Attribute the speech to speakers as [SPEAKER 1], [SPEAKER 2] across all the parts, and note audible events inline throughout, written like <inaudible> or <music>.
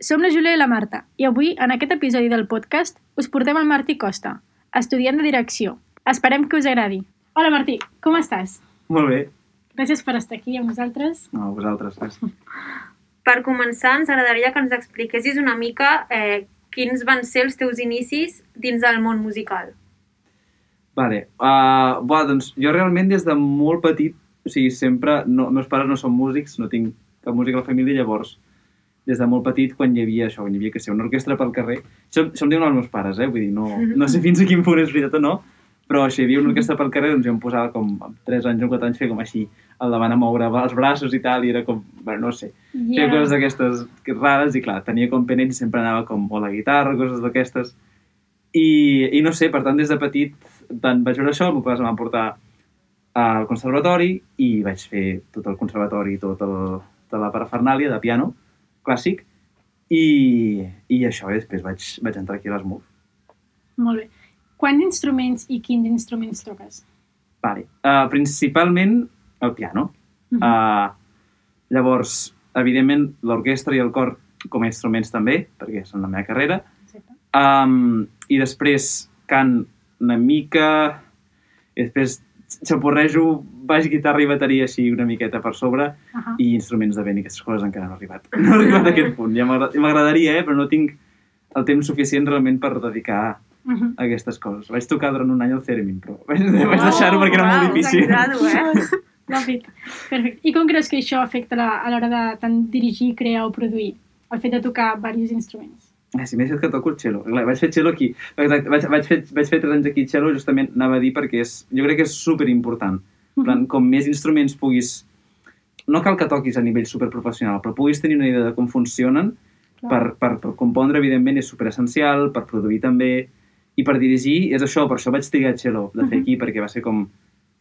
[SPEAKER 1] som la Júlia i la Marta i avui, en aquest episodi del podcast, us portem el Martí Costa, estudiant de direcció. Esperem que us agradi. Hola Martí, com estàs?
[SPEAKER 2] Molt bé.
[SPEAKER 1] Gràcies per estar aquí amb nosaltres.
[SPEAKER 2] No, vosaltres, res. <laughs>
[SPEAKER 3] Per començar, ens agradaria que ens expliquessis una mica eh, quins van ser els teus inicis dins del món musical.
[SPEAKER 2] Vale. Uh, buah, doncs jo realment des de molt petit, o sigui, sempre... No, meus pares no són músics, no tinc cap músic a la família, llavors des de molt petit, quan hi havia això, quan hi havia, que sé, una orquestra pel carrer, això, això em diuen els meus pares, eh? Vull dir, no, no sé fins a quin punt és veritat o no, però si hi havia una orquestra pel carrer, doncs jo em posava com amb 3 anys o 4 anys, feia com així, al davant a moure els braços i tal, i era com, bueno, no sé, feia
[SPEAKER 1] Yeah.
[SPEAKER 2] coses d'aquestes rares i clar, tenia com penet i sempre anava com o la guitarra, coses d'aquestes. I, I no sé, per tant, des de petit tant vaig veure això, el meu pare em va portar al conservatori i vaig fer tot el conservatori, tot el, tota la parafernàlia de piano clàssic i, i això, i després vaig, vaig entrar aquí a l'ESMUC.
[SPEAKER 1] Molt bé. Quants instruments i quins instruments toques?
[SPEAKER 2] Vale. Uh, principalment el piano.
[SPEAKER 1] Mhm.
[SPEAKER 2] Uh, llavors, evidentment, l'orquestra i el cor com a instruments també, perquè són la meva carrera.
[SPEAKER 1] Exacte.
[SPEAKER 2] Um, I després cant una mica, i després xapurrejo baix, guitarra i bateria així una miqueta per sobre,
[SPEAKER 1] Ahà.
[SPEAKER 2] i instruments de vent i aquestes coses encara no he arribat. <laughs> No he arribat a aquest punt. Ja m'agrada- m'agradaria, eh? però no tinc el temps suficient realment per dedicar
[SPEAKER 1] Mhm.
[SPEAKER 2] a aquestes coses. Vaig tocar durant un any el Theremin, però <laughs> vaig, vaig deixar-ho perquè era molt
[SPEAKER 3] Uau,
[SPEAKER 2] difícil.
[SPEAKER 3] t'agrado, eh? <laughs>
[SPEAKER 1] Perfecte. I com creus que això afecta la, a l'hora de tant dirigir, crear o produir? El fet de tocar diversos instruments.
[SPEAKER 2] Ah, sí, m'he dit que toco el cello. Clar, vaig fer cello aquí. Exacte, vaig, vaig, fer, vaig fer 3 anys aquí cello, justament anava a dir perquè és, jo crec que és super important. En plan, com més instruments puguis... No cal que toquis a nivell superprofessional, però puguis tenir una idea de com funcionen per, per, per compondre, evidentment, és super essencial, per produir també, i per dirigir és això, per això vaig trigar cello de fer
[SPEAKER 1] Mhm.
[SPEAKER 2] aquí, perquè va ser com,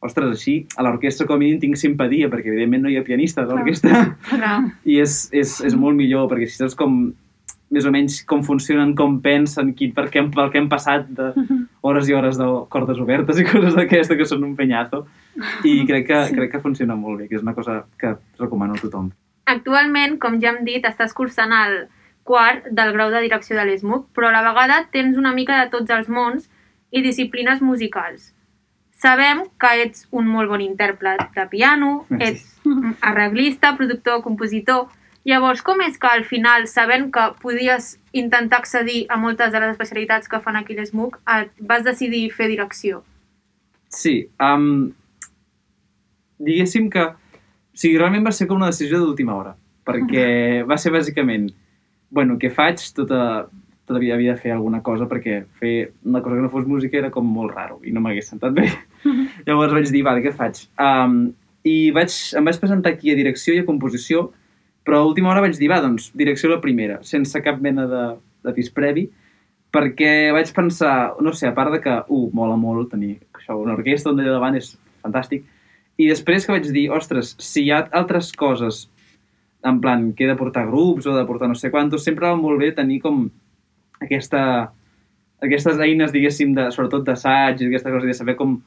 [SPEAKER 2] ostres, així, a l'orquestra com a mínim tinc simpatia, perquè evidentment no hi ha pianista a l'orquestra, i és, és, és molt millor, perquè així saps com, més o menys com funcionen, com pensen, qui, per què, pel que hem passat de <laughs> hores i hores de cordes obertes i coses d'aquesta que són un penyazo. I <laughs> crec que,
[SPEAKER 1] Sí.
[SPEAKER 2] crec que funciona molt bé, que és una cosa que recomano a tothom.
[SPEAKER 3] Actualment, com ja hem dit, estàs cursant el quart del grau de direcció de l'ESMUC, però a la vegada tens una mica de tots els mons i disciplines musicals. Sabem que ets un molt bon intèrpret de piano,
[SPEAKER 2] Merci.
[SPEAKER 3] ets arreglista, productor, compositor... Llavors, com és que al final, sabent que podies intentar accedir a moltes de les especialitats que fan aquí l'ESMUC, et vas decidir fer direcció?
[SPEAKER 2] Sí, um, diguéssim que... O sigui, realment va ser com una decisió d'última hora, perquè va ser bàsicament, bueno, què faig? Tota, tota la vida havia de fer alguna cosa, perquè fer una cosa que no fos música era com molt raro i no m'hagués sentat bé. Llavors vaig dir, vale, què faig? Um, I vaig, em vaig presentar aquí a direcció i a composició, però a última hora vaig dir, va, doncs, direcció la primera, sense cap mena de, de pis previ, perquè vaig pensar, no sé, a part de que, uh, mola molt tenir això, una orquestra on allà davant és fantàstic, i després que vaig dir, ostres, si hi ha altres coses, en plan, que he de portar grups o de portar no sé quantos, sempre va molt bé tenir com aquesta, aquestes eines, diguéssim, de, sobretot d'assaig i aquestes coses, de saber com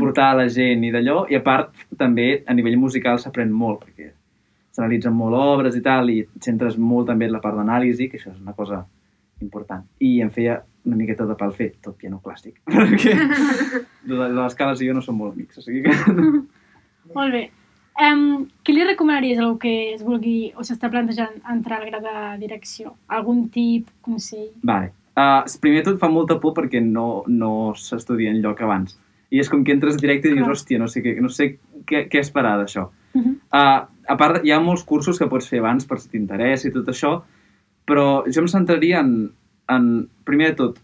[SPEAKER 2] portar a la gent i d'allò, i a part també a nivell musical s'aprèn molt, perquè s'analitzen molt obres i tal, i et centres molt també en la part d'anàlisi, que això és una cosa important. I em feia una miqueta de pal fer tot piano clàssic, <laughs> perquè de les escales i jo no som molt amics, o sigui que... <laughs>
[SPEAKER 1] Molt bé. Um, què li recomanaries a algú que es vulgui o s'està plantejant entrar al grau de direcció? Algun tip, consell?
[SPEAKER 2] Vale. Uh, primer tot fa molta por perquè no, no s'estudia enlloc abans. I és com que entres directe i dius, hòstia, no sé, què, no sé què, què esperar d'això.
[SPEAKER 1] Uh -huh.
[SPEAKER 2] Uh, a part, hi ha molts cursos que pots fer abans per si t'interessa i tot això, però jo em centraria en, en, primer de tot,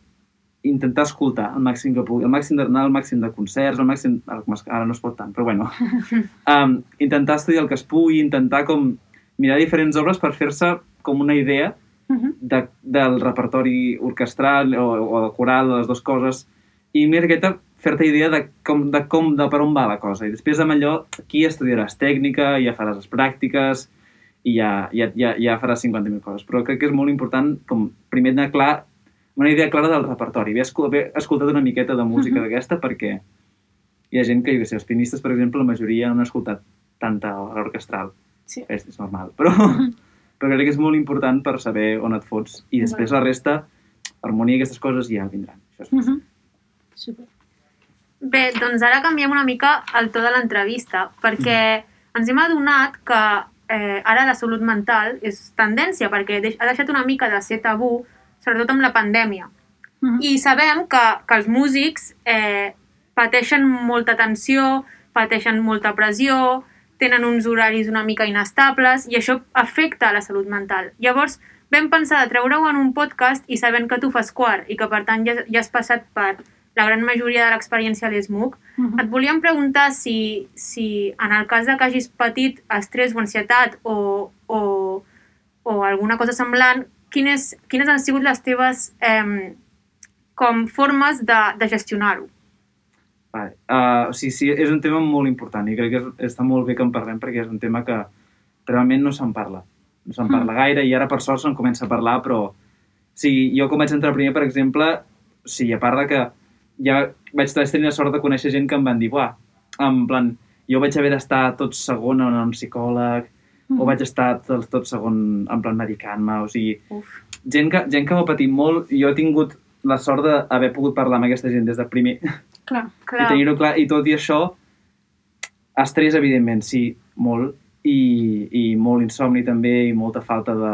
[SPEAKER 2] intentar escoltar el màxim que pugui, el màxim d'anar al màxim de concerts, el màxim... Ara no es pot tant, però bueno. <laughs> Um, intentar estudiar el que es pugui, intentar com mirar diferents obres per fer-se com una idea
[SPEAKER 1] Uh -huh.
[SPEAKER 2] de, del repertori orquestral o, o de coral, de les dues coses, i una miqueta fer-te idea de, com, de, com, de per on va la cosa. I després amb allò, aquí estudiaràs tècnica, ja faràs les pràctiques, i ja, ja, ja, ja faràs 50.000 coses. Però crec que és molt important, com primer anar clar, una idea clara del repertori, haver, escol haver escoltat una miqueta de música
[SPEAKER 1] Mhm.
[SPEAKER 2] d'aquesta, perquè hi ha gent que, jo què sé, els pianistes, per exemple, la majoria no han escoltat tanta a l'orquestral.
[SPEAKER 1] Sí.
[SPEAKER 2] És, és normal, però, però crec que és molt important per saber on et fots. I després
[SPEAKER 1] Vale.
[SPEAKER 2] la resta, harmonia i aquestes coses ja vindran. Això és fàcil.
[SPEAKER 1] Mhm. Super.
[SPEAKER 3] Bé, doncs ara canviem una mica el to de l'entrevista, perquè ens hem adonat que eh, ara la salut mental és tendència, perquè ha deixat una mica de ser tabú, sobretot amb la pandèmia.
[SPEAKER 1] Mhm.
[SPEAKER 3] I sabem que, que els músics eh, pateixen molta tensió, pateixen molta pressió, tenen uns horaris una mica inestables i això afecta a la salut mental. Llavors, vam pensar de treure-ho en un podcast i sabent que tu fas quart i que per tant ja, ja has passat per la gran majoria de l'experiència a l'ESMUC,
[SPEAKER 1] Mhm.
[SPEAKER 3] et volíem preguntar si, si en el cas de que hagis patit estrès o ansietat o, o, o alguna cosa semblant, quines, quines han sigut les teves eh, com formes de, de gestionar-ho?
[SPEAKER 2] Vale. Uh, o sigui, sí, és un tema molt important i crec que és, està molt bé que en parlem perquè és un tema que realment no se'n parla. No se'n parla gaire i ara per sort se'n comença a parlar, però o sigui, jo com vaig entrar primer, per exemple, o sigui, a part de que ja vaig tenir la sort de conèixer gent que em van dir, buah, en plan, jo vaig haver d'estar tot segon en un psicòleg, o vaig estar tot, tot segon en plan medicant-me, o sigui,
[SPEAKER 3] Uf.
[SPEAKER 2] gent que, gent que m'ha patit molt, jo he tingut la sort d'haver pogut parlar amb aquesta gent des de primer,
[SPEAKER 1] Clar. <laughs>
[SPEAKER 3] Clar.
[SPEAKER 2] i tenir-ho clar, i tot i això, estrès, evidentment, sí, molt, i, i molt insomni també, i molta falta de...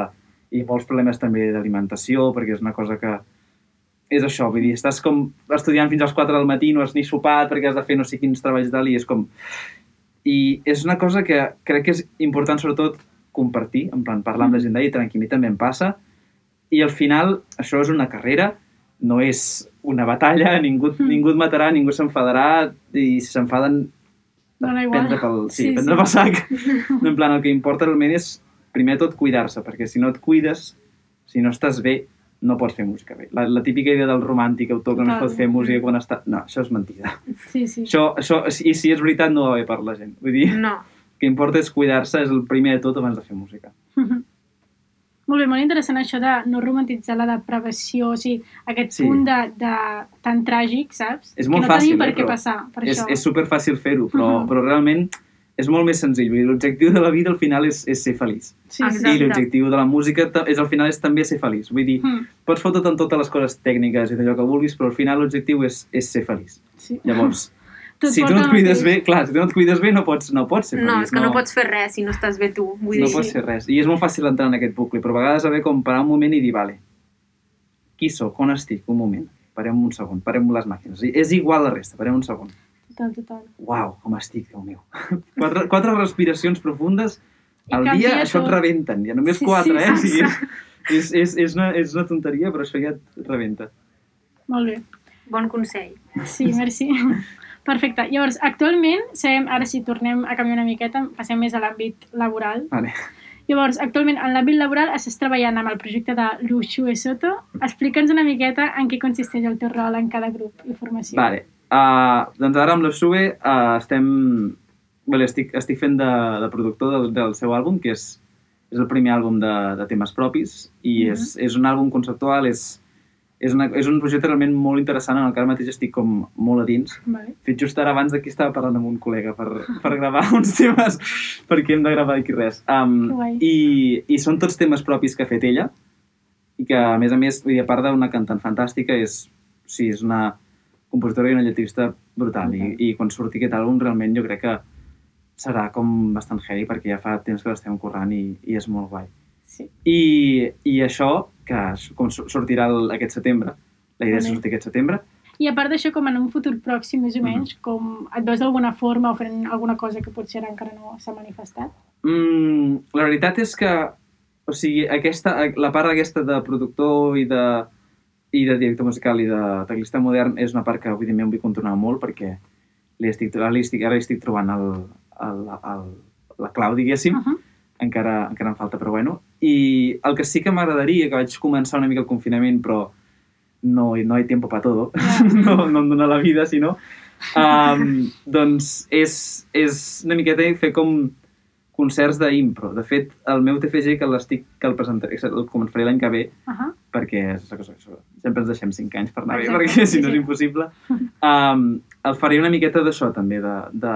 [SPEAKER 2] i molts problemes també d'alimentació, perquè és una cosa que és això, vull dir, estàs com estudiant fins als 4 del matí, no has ni sopat perquè has de fer no sé quins treballs d'alt, i és com... I és una cosa que crec que és important, sobretot, compartir, en plan, parlar amb la gent d'ahir, tranquil, mi també em passa, i al final això és una carrera, no és una batalla, <laughs> ningú,
[SPEAKER 1] Mm.
[SPEAKER 2] ningú et matarà, ningú s'enfadarà, i si s'enfaden,
[SPEAKER 1] Dona igual.
[SPEAKER 2] prendre pel, sí,
[SPEAKER 1] Sí,
[SPEAKER 2] prendre
[SPEAKER 1] sí.
[SPEAKER 2] pel sac. <laughs> en plan, el que importa realment és, primer tot, cuidar-se, perquè si no et cuides, si no estàs bé, no pots fer música bé. La, la típica idea del romàntic, autor que no pot fer música quan està... No, això és mentida.
[SPEAKER 1] Sí, sí.
[SPEAKER 2] Això, això, I si és veritat, no va bé per la gent. Vull dir,
[SPEAKER 3] No.
[SPEAKER 2] el que importa és cuidar-se, és el primer de tot abans de fer música. <laughs>
[SPEAKER 1] Molt bé, molt interessant això de no romantitzar la depravació, o sigui, aquest
[SPEAKER 2] Sí.
[SPEAKER 1] punt de, de tan tràgic, saps?
[SPEAKER 2] És molt
[SPEAKER 1] que no
[SPEAKER 2] fàcil,
[SPEAKER 1] tenim per
[SPEAKER 2] eh,
[SPEAKER 1] què passar, per
[SPEAKER 2] és,
[SPEAKER 1] això.
[SPEAKER 2] és superfàcil fer-ho, però,
[SPEAKER 1] Mhm.
[SPEAKER 2] però realment és molt més senzill. L'objectiu de la vida al final és, és ser feliç.
[SPEAKER 1] Sí,
[SPEAKER 3] Exacte.
[SPEAKER 2] I l'objectiu de la música és, al final és també ser feliç. Vull dir,
[SPEAKER 1] Mm,
[SPEAKER 2] pots fotre't en totes les coses tècniques i d'allò que vulguis, però al final l'objectiu és, és ser feliç.
[SPEAKER 1] sí.
[SPEAKER 2] Llavors,
[SPEAKER 1] Tot
[SPEAKER 2] si tu no et cuides bé, clar, si tu no et cuides bé no pots, no pots ser feliç.
[SPEAKER 3] No, és que no. pots fer res si no estàs bé tu. Vull
[SPEAKER 2] no
[SPEAKER 3] dir,
[SPEAKER 2] pots fer res. I és molt fàcil entrar en aquest bucle, però a vegades haver com parar un moment i dir, vale, qui sóc, on estic, un moment, parem un segon, parem les màquines. És igual la resta, parem un segon.
[SPEAKER 1] Total, total.
[SPEAKER 2] Uau, com estic, Déu meu. <laughs> Quatre, quatre respiracions profundes
[SPEAKER 1] I
[SPEAKER 2] al dia, això
[SPEAKER 1] tot.
[SPEAKER 2] et rebenten. Ja només
[SPEAKER 1] Sí,
[SPEAKER 2] quatre,
[SPEAKER 1] sí,
[SPEAKER 2] eh?
[SPEAKER 1] sí,
[SPEAKER 2] O sigui, és, és, és, una, és una tonteria, però això ja et rebenta.
[SPEAKER 1] Molt bé.
[SPEAKER 3] bon consell.
[SPEAKER 1] Sí, merci. <laughs> Perfecte. Llavors, actualment, sabem, ara si tornem a canviar una miqueta, passem més a l'àmbit laboral.
[SPEAKER 2] Vale.
[SPEAKER 1] Llavors, actualment, en l'àmbit laboral estàs treballant amb el projecte de Luxu e Soto. Explica'ns una miqueta en què consisteix el teu rol en cada grup i formació.
[SPEAKER 2] Vale. Uh, doncs ara amb la Sube uh, estem... Vale, estic, estic fent de, de productor del, del seu àlbum, que és, és el primer àlbum de, de temes propis, i
[SPEAKER 1] Mhm.
[SPEAKER 2] és, és un àlbum conceptual, és, és, una, és un projecte realment molt interessant en el que ara mateix estic com molt a dins.
[SPEAKER 1] Vale.
[SPEAKER 2] Fet just ara abans d'aquí estava parlant amb un col·lega per, per gravar <laughs> uns temes, perquè hem de gravar aquí res. Um,
[SPEAKER 1] guai.
[SPEAKER 2] i, I són tots temes propis que ha fet ella, i que, a més a més, vull dir, a part d'una cantant fantàstica, és, sí, és una compositora i una lletrista brutal. I, I quan surti aquest àlbum, realment jo crec que serà com bastant heavy, perquè ja fa temps que l'estem currant i, i és molt guai.
[SPEAKER 1] Sí.
[SPEAKER 2] I, i això, que com sortirà el, aquest setembre, la idea és
[SPEAKER 1] Vale.
[SPEAKER 2] sortir aquest setembre,
[SPEAKER 1] I a part d'això, com en un futur pròxim, més o
[SPEAKER 2] Mhm.
[SPEAKER 1] menys, com et veus d'alguna forma o fent alguna cosa que potser ara encara no s'ha manifestat?
[SPEAKER 2] Mm, la veritat és que, o sigui, aquesta, la part aquesta de productor i de, i de director musical i de teclista modern és una part que evidentment vull controlar molt perquè li estic, ara, li estic, ara li estic trobant el, el, el, la clau, diguéssim,
[SPEAKER 1] Uh -huh.
[SPEAKER 2] encara, encara em falta, però bueno. I el que sí que m'agradaria, que vaig començar una mica el confinament, però no, no hay tiempo para todo,
[SPEAKER 1] Ja. <laughs>
[SPEAKER 2] no, no em dona la vida, sinó, um, doncs és, és una miqueta fer com concerts d'impro. De fet, el meu TFG que l'estic que el presentaré, el començaré l'any que ve,
[SPEAKER 1] Uh -huh.
[SPEAKER 2] perquè és cosa, això, sempre ens deixem 5 anys per anar
[SPEAKER 1] Exacte,
[SPEAKER 2] perquè si
[SPEAKER 1] sí,
[SPEAKER 2] no és impossible. Um, el faré una miqueta d'això, també, de, de,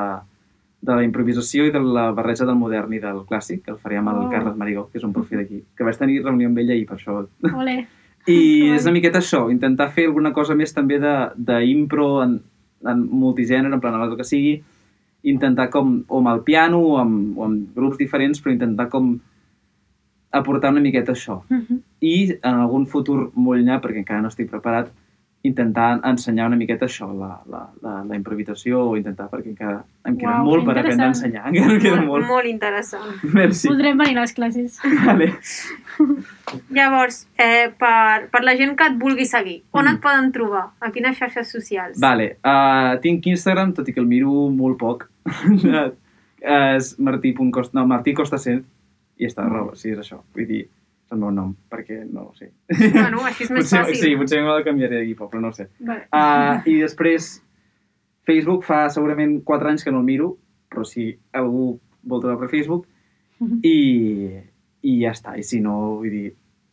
[SPEAKER 2] de la improvisació i de la barreja del modern i del clàssic, que el faria amb el
[SPEAKER 1] Oh.
[SPEAKER 2] Carles Marigó, que és un profi d'aquí, que vaig tenir reunió amb ell ahir per això.
[SPEAKER 1] Ole. <laughs>
[SPEAKER 2] I <laughs> és una miqueta això, intentar fer alguna cosa més també de- d'impro en, en multigènere, en plan, el que sigui, intentar com, o amb el piano o amb, o amb grups diferents, però intentar com aportar una miqueta això.
[SPEAKER 1] Mhm.
[SPEAKER 2] I en algun futur molt llunyà, perquè encara no estic preparat, intentar ensenyar una miqueta això, la, la, la, la improvisació, o intentar, perquè encara em queda
[SPEAKER 1] Uau,
[SPEAKER 2] molt per aprendre a ensenyar, <laughs> encara em queda
[SPEAKER 3] molt,
[SPEAKER 2] molt.
[SPEAKER 3] molt interessant.
[SPEAKER 2] Merci.
[SPEAKER 1] Podrem venir a les classes. <laughs>
[SPEAKER 2] Vale. <laughs>
[SPEAKER 3] Llavors, eh, per, per la gent que et vulgui seguir, on
[SPEAKER 2] Mm.
[SPEAKER 3] et poden trobar? A quines xarxes socials?
[SPEAKER 2] Vale, uh, tinc Instagram, tot i que el miro molt poc. <laughs> és martí.costa, no, Martí Costa Cent, i està, roba, sí, és això. Vull dir, és el meu nom, perquè no ho sé.
[SPEAKER 3] Bueno, així és més
[SPEAKER 2] potser,
[SPEAKER 3] fàcil.
[SPEAKER 2] Sí, potser de canviaré d'aquí però no ho sé.
[SPEAKER 1] Vale.
[SPEAKER 2] Uh, I després, Facebook fa segurament 4 anys que no el miro, però si algú vol trobar per Facebook,
[SPEAKER 1] Mhm.
[SPEAKER 2] i, i ja està. I si no, vull dir...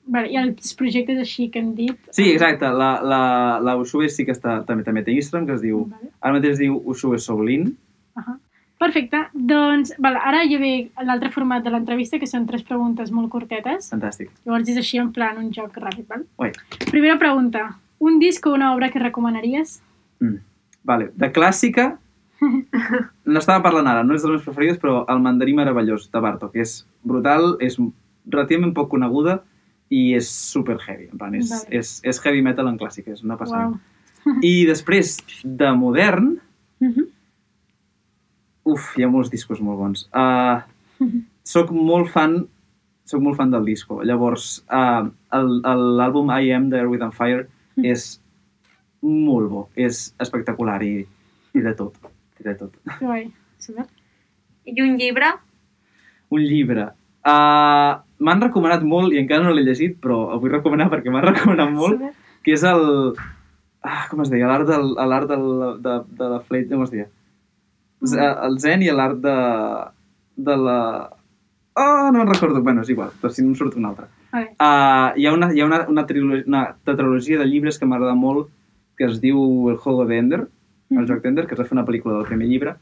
[SPEAKER 1] Vale, I els projectes així que hem dit...
[SPEAKER 2] Sí, exacte, la, la, la Usue sí que està, també, també té Instagram, que es diu,
[SPEAKER 1] Vale.
[SPEAKER 2] ara mateix es diu Usue Soulin,
[SPEAKER 1] Uh Perfecte. Doncs, val, ara ja ve l'altre format de l'entrevista, que són tres preguntes molt curtetes.
[SPEAKER 2] fantàstic.
[SPEAKER 1] Llavors és així en plan un joc ràpid, val?
[SPEAKER 2] Ui.
[SPEAKER 1] Primera pregunta. Un disc o una obra que recomanaries?
[SPEAKER 2] Mm. Vale, de clàssica, <laughs> no estava parlant ara, no és dels meus preferides, però El mandarí meravellós, de Bartók, és brutal, és relativament poc coneguda i és super heavy, en plan, és,
[SPEAKER 1] Vale.
[SPEAKER 2] és, és heavy metal en clàssica, és una passada.
[SPEAKER 1] Uau. <laughs>
[SPEAKER 2] I després, de modern,
[SPEAKER 1] Mhm.
[SPEAKER 2] Uf, hi ha molts discos molt bons. Uh, soc molt fan soc molt fan del disco. Llavors, uh, l'àlbum I Am, de With and Fire,
[SPEAKER 1] Mm.
[SPEAKER 2] és molt bo, és espectacular i, i de tot, i de tot.
[SPEAKER 1] Guai. Super.
[SPEAKER 3] I un llibre?
[SPEAKER 2] Un llibre. Uh, M'han recomanat molt, i encara no l'he llegit, però el vull recomanar perquè m'han recomanat molt,
[SPEAKER 1] Super.
[SPEAKER 2] que és el... Ah, com es deia? L'art del, del, de, de la fletxa, com es deia? Z- El zen i l'art de, de la... Oh, no me'n recordo. Bueno, és igual, però si no em surt un altre.
[SPEAKER 1] Vale.
[SPEAKER 2] Uh, hi ha, una, hi ha una, una, trilogia, una tetralogia de llibres que m'agrada molt, que es diu El juego de Ender, el joc d'Ender, que es va fer una pel·lícula del primer llibre,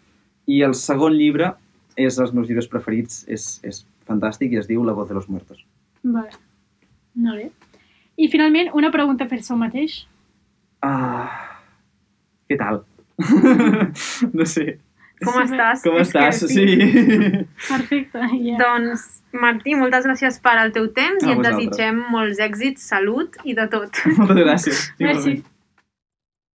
[SPEAKER 2] i el segon llibre és dels meus llibres preferits, és, és fantàstic i es diu La voz de los muertos.
[SPEAKER 1] Vale. Molt bé. I finalment, una pregunta per això mateix.
[SPEAKER 2] Ah, què tal? <laughs> no sé.
[SPEAKER 3] Com <laughs> estàs?
[SPEAKER 2] Com estàs? Sí.
[SPEAKER 1] Perfecte. Ja.
[SPEAKER 3] Doncs, Martí, moltes gràcies per al teu temps
[SPEAKER 2] A
[SPEAKER 3] i et
[SPEAKER 2] vosaltres.
[SPEAKER 3] desitgem molts èxits, salut i de tot.
[SPEAKER 2] Moltes gràcies.
[SPEAKER 1] Merci.